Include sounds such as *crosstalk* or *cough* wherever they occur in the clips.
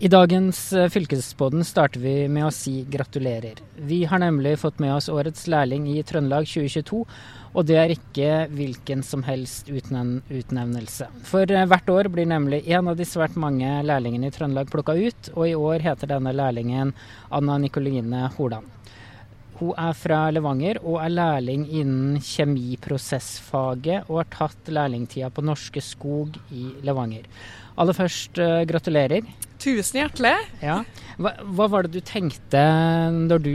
I dagens Fylkesboden starter vi med å si gratulerer. Vi har nemlig fått med oss årets lærling i Trøndelag 2022, og det er ikke hvilken som helst utnevnelse. For eh, hvert år blir nemlig en av de svært mange lærlingene i Trøndelag plukka ut, og i år heter denne lærlingen Anna Nikoline Hordan. Hun er fra Levanger og er lærling innen kjemiprosessfaget, og har tatt lærlingtida på Norske Skog i Levanger. Aller først, uh, gratulerer. Tusen hjertelig. Ja. Hva, hva, var det du tenkte når du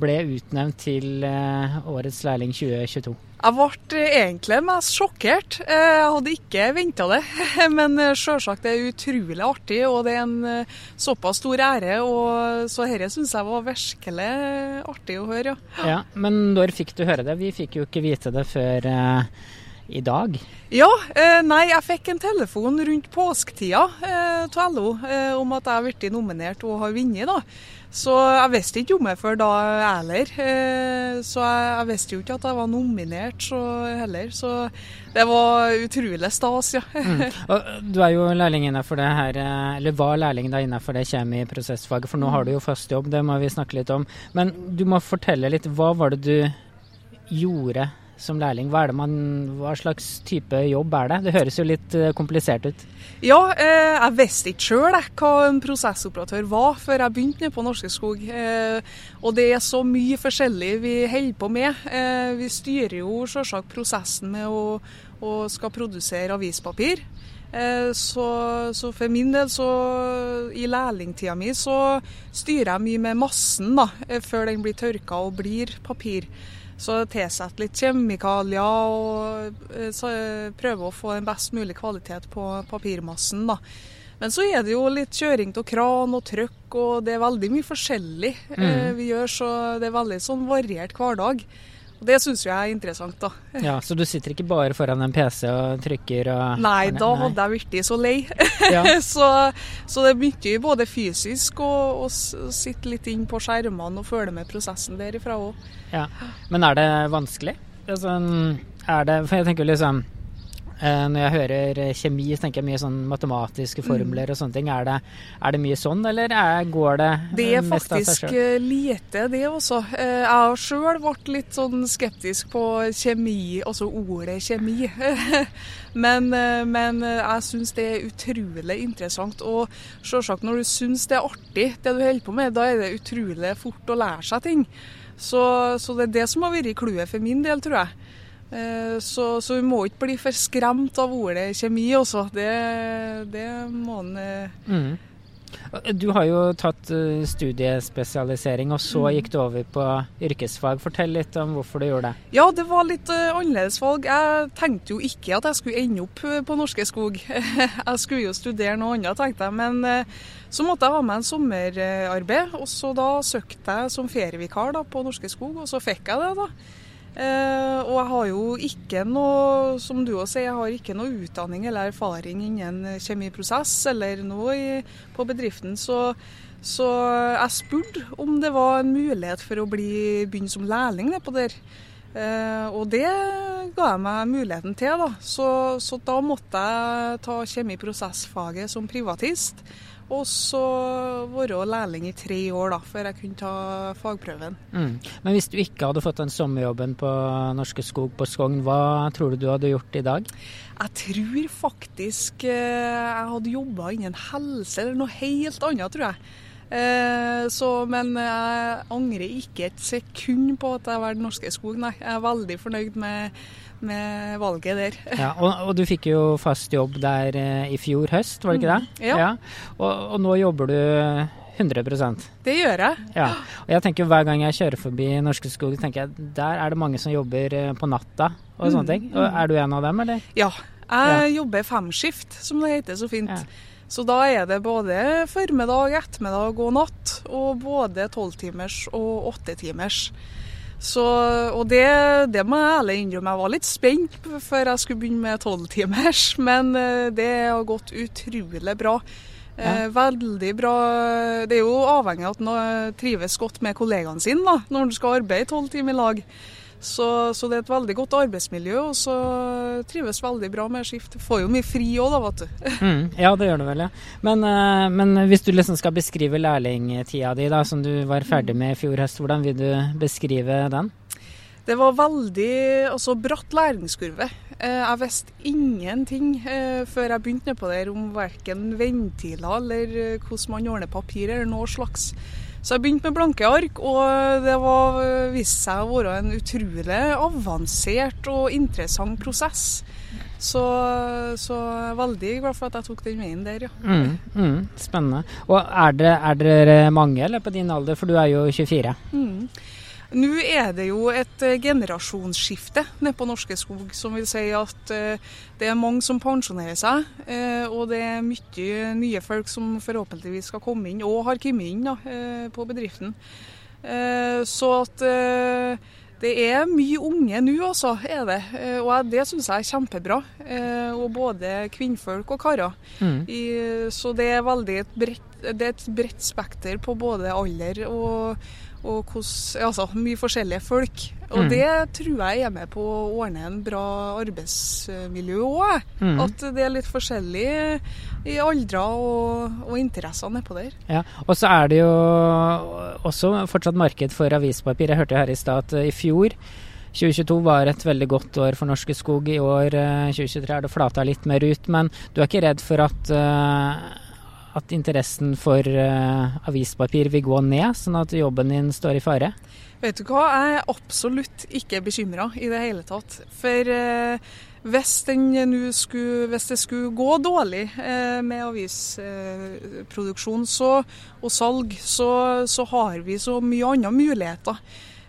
ble utnevnt til uh, årets lærling 2022? Jeg ble egentlig mest sjokkert. Eh, jeg hadde ikke venta det. *laughs* Men selvsagt det er utrolig artig, og det er en såpass stor ære. Og så dette syns jeg var virkelig artig å høre, ja. ja. Men når fikk du høre det? Vi fikk jo ikke vite det før i dag? Ja, eh, nei, jeg fikk en telefon rundt påsketida eh, til LO eh, om at jeg har blitt nominert og har vunnet. da. Så jeg visste ikke om det før da heller. Eh, så jeg, jeg, visste jo ikke at jeg var nominert så heller. Så det var utrolig stas, ja. *laughs* mm. Du er jo lærling innenfor det her, eh, eller var lærling da innenfor det kjemiprosessfaget, for nå har du jo fast jobb, det må vi snakke litt om. Men du må fortelle litt, hva var det du gjorde som lærling. Hva, man, hva, slags type jobb er det? Det høres jo litt eh, komplisert ut. Ja, eh, jeg visste ikke sjøl hva en prosessoperatør var før jeg begynte på Norske Skog. Eh, og det er så mye forskjellig vi holder på med. Vi styrer jo sjølsagt prosessen med å, å skal produsere avispapir. Så, så, for min del, så i lærlingtida mi, så styrer jeg mye med massen da, før den blir tørka og blir papir. Så tilsette litt kjemikalier og eh, eh, prøve å få en best mulig kvalitet på papirmassen. da. Men så er det jo litt kjøring til kran og trøkk, og det er veldig mye forskjellig mm. Eh, vi gjør. Så det er veldig sånn variert hverdag. Det syns jeg er interessant, da. Ja, Så du sitter ikke bare foran en PC og trykker og Nei, da hadde jeg blitt så lei. Ja. *laughs* så, så, det er mye både fysisk og å sitte litt inn på skjermene og følge med prosessen derifra òg. Ja. Men er det vanskelig? Altså, er det, for jeg tenker liksom når jeg hører eh, kjemi, så tenker jeg mye sånn matematiske mm. formler og sånne ting. Er det, er det mye sånn, eller er, går det Det er faktisk lite, det også. Eh, jeg har sjøl vært litt sånn skeptisk på kjemi, altså ordet kjemi. *laughs* men, men, jeg syns det er utrolig interessant. Og selvsagt når du syns det er artig, det du holder på med, da er det utrolig fort å lære seg ting. Så, så det er det som har vært clouet for min del, tror jeg. Eh, så, så, vi må ikke bli for skremt av ordet kjemi også. Det, det må en eh, mm. Du har jo tatt eh, studiespesialisering, og så mm. gikk du over på yrkesfag. Fortell litt om hvorfor du gjorde det. Ja, det var litt annerledes valg. Jeg tenkte jo ikke at jeg skulle ende opp på Norske Skog. *laughs* jeg skulle jo studere noe annet, tenkte jeg. Men så måtte jeg ha med en sommerarbeid, og så da søkte jeg som ferievikar da, på Norske Skog, og så fikk jeg det, da. Eh, og jeg har jo ikke noe, som du også sier, jeg har ikke noe utdanning eller erfaring innen kjemiprosess eller noe i, på bedriften. Så, så, jeg spurte om det var en mulighet for å bli begynne som lærling nedpå der. Eh, og det ga jeg meg muligheten til, da. Så, så da måtte jeg ta kjemiprosessfaget som privatist. Og så være lærling i tre år da, før jeg kunne ta fagprøven. Mm. Men hvis du ikke hadde fått den sommerjobben på Norske Skog på Skogn, hva tror du du hadde gjort i dag? Jeg tror faktisk eh, jeg hadde jobba innen helse eller noe helt annet, tror jeg. Eh, så, men jeg angrer ikke et sekund på at jeg valgte Norske Skog, nei. Jeg er veldig fornøyd med med valget der. *laughs* Ja, og, og, du fikk jo fast jobb der eh, i fjor høst, var det ikke det? Mm, ja. ja. Og, og, nå jobber du 100% Det gjør jeg. Ja. Og jeg tenker Hver gang jeg kjører forbi Norske Skog, tenker jeg der er det mange som jobber eh, på natta og sånne mm, ting. Og er du en av dem, eller? Ja. Jeg jobber femskift, som det heter så fint. Ja. Så da er det både formiddag, ettermiddag og natt, og både tolvtimers og åttetimers. Så, og det, det må jeg ærlig innrømme. Jeg var litt spent før jeg skulle begynne med tolvtimers, *laughs* men eh, det har gått utrolig bra. Ja. Eh, veldig bra. Det er jo avhengig av at en trives godt med kollegaene sine da, når en skal arbeide tolv timer i lag. Så, så, det er et veldig godt arbeidsmiljø, og så trives veldig bra med skift. Får jo mye fri òg, da, vet du. *laughs* Mm, ja, det gjør du vel, ja. Men, uh, men, hvis du liksom skal beskrive lærlingtida di, da, som du var ferdig med i fjor høst, hvordan vil du beskrive den? Det var veldig altså, bratt læringskurve. Eh, jeg visste ingenting eh, før jeg begynte på det om verken ventiler eller hvordan man ordner papir eller noe slags. Så jeg begynte med blanke ark, og det var, viste seg å være en utrolig avansert og interessant prosess. Så, så veldig glad for at jeg tok den veien der, ja. Mm, mm, spennende. Og er dere, er dere mange eller på din alder, for du er jo 24? Mm. Nå er det jo et eh, generasjonsskifte nede på Norske Skog, som vil si at eh, det er mange som pensjonerer seg. Eh, og det er mye nye folk som forhåpentligvis skal komme inn, og har kommet inn da, på bedriften. Så at det er mye unge nå, altså. er det. Og det syns jeg er kjempebra. Og både kvinnfolk og karer. Mm. Så det er veldig et bredt, det er et bredt spekter på både alder og og hos, altså, mye forskjellige folk. Og mm. det tror jeg er med på å ordne en bra arbeidsmiljø òg. Mm. At det er litt forskjellig i aldre og, og interesser nedpå der. Ja, Og så er det jo også fortsatt marked for avispapir. Jeg hørte her i stad at i fjor 2022 var et veldig godt år for Norske Skog. I år 2023 er det flata litt mer ut. Men du er ikke redd for at uh, at interessen for uh, avispapir vil gå ned, sånn at jobben din står i fare? Vet du hva, jeg er absolutt ikke bekymra i det hele tatt. For uh, hvis, skulle, hvis, det skulle gå dårlig uh, med avisproduksjon og salg, så, så har vi så mye andre muligheter.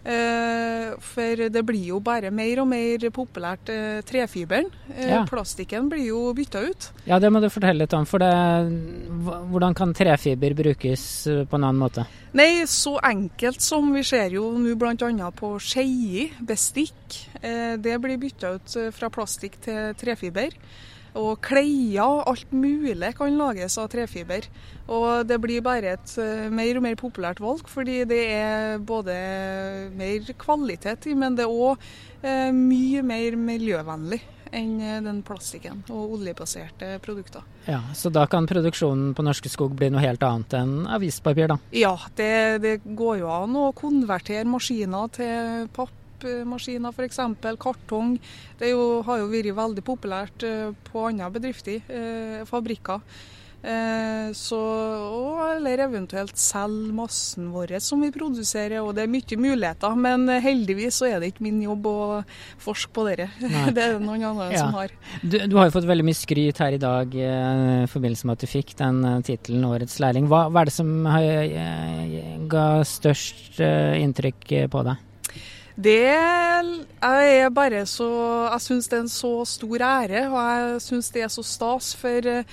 Eh, for det blir jo bare mer og mer populært eh, trefiberen. Eh, ja. Plastikken blir jo bytta ut. Ja, det må du fortelle litt om. For det, hvordan kan trefiber brukes på en annen måte? Nei, så enkelt som vi ser jo nå bl.a. på skeier, bestikk. Det blir bytta ut fra plastikk til trefiber. Og klær, alt mulig kan lages av trefiber. Og det blir bare et uh, mer og mer populært valg, fordi det er både mer kvalitet i, men det er òg eh, mye mer miljøvennlig enn uh, den plastikken og oljebaserte produkter. Ja, Så da kan produksjonen på Norske Skog bli noe helt annet enn avispapir, da? Ja, det, det går jo an å konvertere maskiner til papp pappmaskiner f.eks., kartong. Det jo, har jo vært veldig populært eh, på andre bedrifter, eh, fabrikker. Eh, så, eller eventuelt selge massen vår som vi produserer. og Det er mye muligheter, men heldigvis så er det ikke min jobb å forske på dere. *laughs* det er det noen andre ja. som har. Du, du, har jo fått veldig mye skryt her i dag i forbindelse med at du fikk den tittelen Årets lærling. Hva, hva, er det som har, ga størst inntrykk på deg? Det er bare så Jeg syns det er en så stor ære, og jeg syns det er så stas. For eh,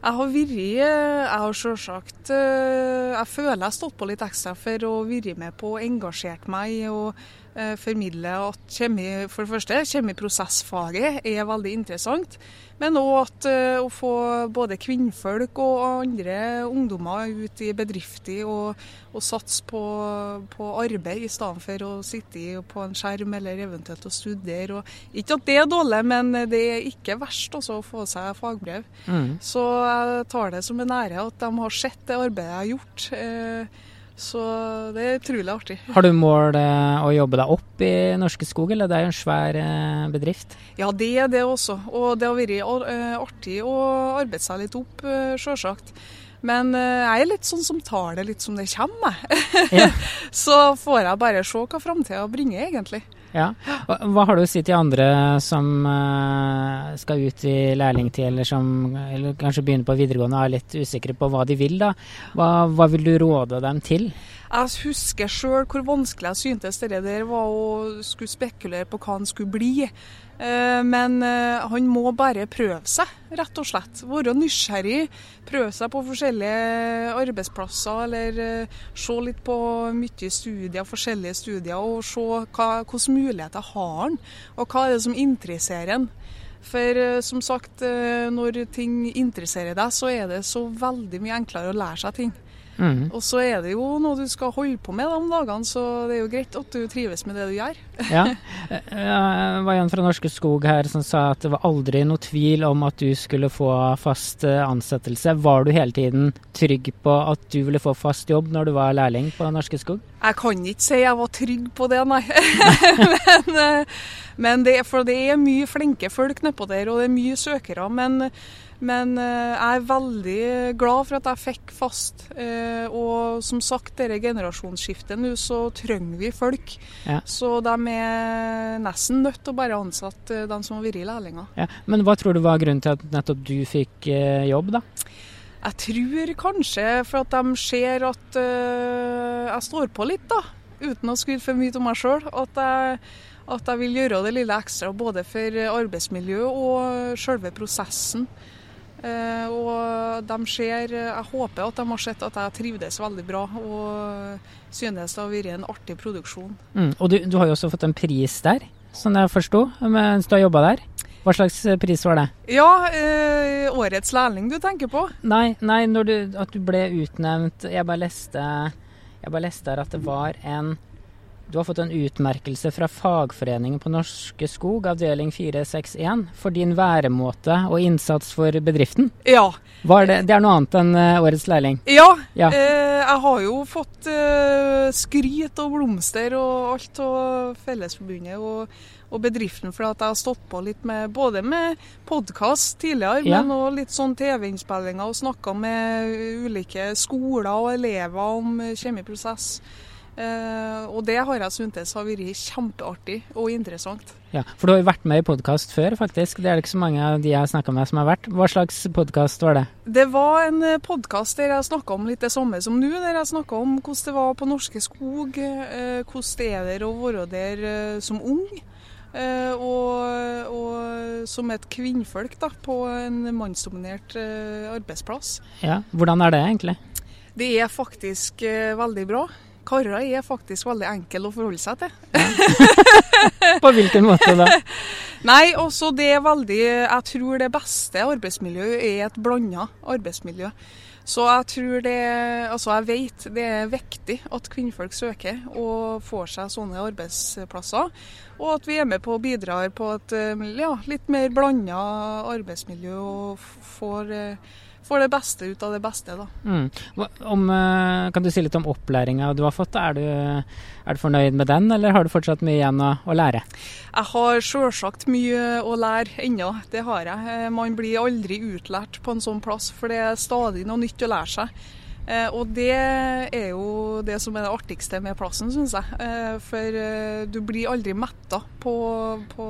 jeg har vært Jeg har selvsagt eh, Jeg føler jeg har stått på litt ekstra for å være med på og engasjert meg og eh, formidle at kjemi, for det første, kjemiprosessfaget er veldig interessant. Men òg at uh, å få både kvinnfolk og andre ungdommer ut i bedrifter og, og satse på, på, arbeid, i stedet for å sitte på en skjerm eller eventuelt å studere. Og, ikke at det er dårlig, men det er ikke verst også, å få seg fagbrev. Mm. Så jeg tar det som en ære at de har sett det arbeidet jeg har gjort. Uh, så det er utrolig artig. Har du mål eh, å jobbe deg opp i Norske Skog, eller det er jo en svær eh, bedrift? Ja, det er det også. Og det har vært eh, artig å arbeide seg litt opp, sjølsagt. Men jeg er litt sånn som tar det litt som det kommer. Ja. *laughs* så får jeg bare se hva framtida bringer, egentlig. Ja. Hva har du å si til andre som uh, skal ut i lærlingtid, eller som eller kanskje begynner på videregående og er litt usikre på hva de vil? da? Hva, hva vil du råde dem til? Jeg husker sjøl hvor vanskelig jeg syntes det der var å skulle spekulere på hva en skulle bli. Eh, men eh, han må bare prøve seg, rett og slett. Være nysgjerrig. Prøve seg på forskjellige arbeidsplasser, eller eh, se litt på mye studier, forskjellige studier, og se hva, hvilke muligheter har han, og hva er det som interesserer han. For som sagt, når ting interesserer deg, så er det så veldig mye enklere å lære seg ting. Mm. Og så er det jo noe du skal holde på med de dagene, så det er jo greit at du trives med det du gjør. *laughs* Ja. Eh, Det var en fra Norske Skog her som sa at det var aldri noe tvil om at du skulle få fast eh, ansettelse. Var du hele tiden trygg på at du ville få fast jobb når du var lærling på Norske Skog? Jeg kan ikke si jeg var trygg på det, nei. *laughs* *laughs* men eh, men det, for det er mye flinke folk nedpå der, og det er mye søkere. Men, men eh, jeg er veldig glad for at jeg fikk fast. Eh, Og som sagt, dette generasjonsskiftet nå, så trenger vi folk. Ja. Så de er nesten nødt til å bare ansette de som har vært lærlinger. Ja. Men hva tror du var grunnen til at nettopp du fikk eh, jobb, da? Jeg tror kanskje for at de ser at jeg står på litt, da. Uten å skryte for mye av meg sjøl. At, jeg- at jeg vil gjøre det lille ekstra både for arbeidsmiljøet og selve prosessen. Eh, og de ser Jeg håper at de har sett at jeg trivdes veldig bra og synes det har vært en artig produksjon. Mm. Og du, du har jo også fått en pris der, som jeg forsto, mens du har jobba der. Hva slags eh, pris var det? Ja, eh, årets lærling du tenker på? Nei, nei når du, at du ble utnevnt Jeg bare leste Jeg bare leste her at det var en Du har fått en utmerkelse fra fagforeningen på Norske Skog, avdeling 461, for din væremåte og innsats for bedriften. Ja. Var det, det er noe annet enn eh, årets lærling? Ja, Ja. Eh, jeg har jo fått eh, skryt og blomster og alt av Fellesforbundet og, og bedriften for at jeg har stått på litt med både med podkast tidligere, Ja. men òg litt sånn TV-innspillinger og snakka med ulike skoler og elever om kjemiprosess. Eh, og det har jeg syntes har vært kjempeartig og interessant. Ja, For du har jo vært med i podkast før, faktisk. Det er det ikke så mange av de jeg har snakka med som har vært. Hva slags podkast var det? Det var en podkast der jeg snakka om litt det samme som nå. Der jeg snakka om hvordan det var på Norske Skog, eh, hvordan det er der å være der eh, som ung. eh, Og, og som et kvinnfolk da, på en mannsdominert eh, arbeidsplass. Ja, Hvordan er det egentlig? Det er faktisk eh, veldig bra. Karer er faktisk veldig enkel å forholde seg til. *laughs* På hvilken måte da? *laughs* Nei, også det er veldig Jeg tror det beste arbeidsmiljøet er et blanda arbeidsmiljø. Så jeg tror det Altså, jeg vet det er viktig at kvinnfolk søker og får seg sånne arbeidsplasser. Og at vi er med på å bidra på et eh, ja, litt mer blanda arbeidsmiljø og får, eh, får det beste ut av det beste, da. Mm. Om, eh, kan du si litt om opplæringa du har fått? Er du, er du fornøyd med den, eller har du fortsatt mye igjen å, å lære? Jeg har selvsagt mye å lære ennå, det har jeg. Eh, Man blir aldri utlært på en sånn plass, for det er stadig noe nytt å lære seg. Eh, Og det er jo det som er det artigste med plassen, syns jeg. Eh, For eh, du blir aldri metta på, på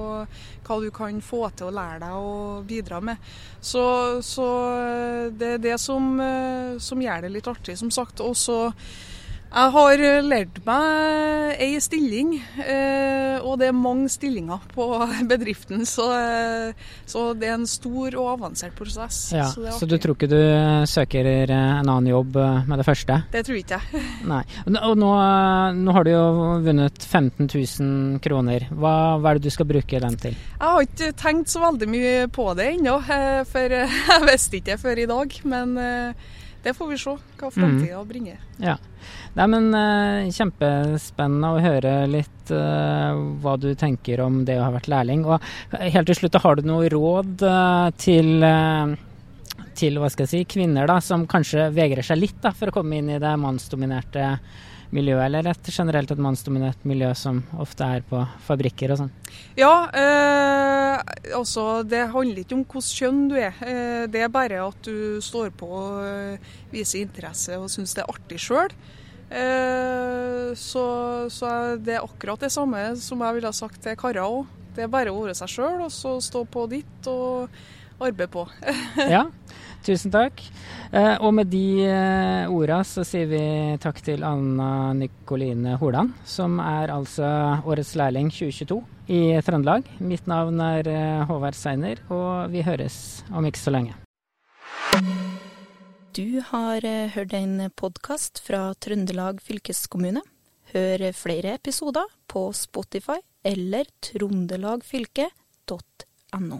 hva du kan få til å lære deg å bidra med. Så, så det er det som, som gjør det litt artig, som sagt. Og så jeg har eh, lært meg ei stilling, eh, og det er mange stillinger på *laughs* bedriften. Så, eh, så det er en stor og avansert prosess. Ja, så så du tror ikke du søker en annen jobb med det første? Det tror ikke jeg. *laughs* Nei. Og nå- nå, har du jo vunnet 15 000 kroner. Hva, hva er det du skal bruke den til? Jeg har ikke tenkt så veldig mye på det ennå, for *laughs* jeg visste ikke det før i dag. Men det får vi se hva framtida bringer. Ja. Nei, men uh, Kjempespennende å høre litt uh, hva du tenker om det å ha vært lærling. Og helt til slutt, har du noe råd uh, til, til hva skal jeg si, kvinner da, som kanskje vegrer seg litt da, for å komme inn i det mannsdominerte miljøet, eller et generelt et mannsdominert miljø som ofte er på fabrikker og sånn? Ja, eh, altså det handler ikke om hvilket kjønn du er. Eh, det er bare at du står på og eh, viser interesse og syns det er artig sjøl. Eh, så, så er det akkurat det samme som jeg ville sagt til karer òg. Det er bare å være seg sjøl og så stå på ditt og arbeide på. *laughs* Ja, tusen takk. Eh, og med de eh, orda så sier vi takk til Anna Nikoline Hordan, som er altså årets lærling 2022 i Trøndelag. Mitt navn er eh, Håvard Seiner, og vi høres om ikke så lenge. Du har eh, hørt en podkast fra Trøndelag fylkeskommune. Hør flere episoder på Spotify eller trondelagfylket.no.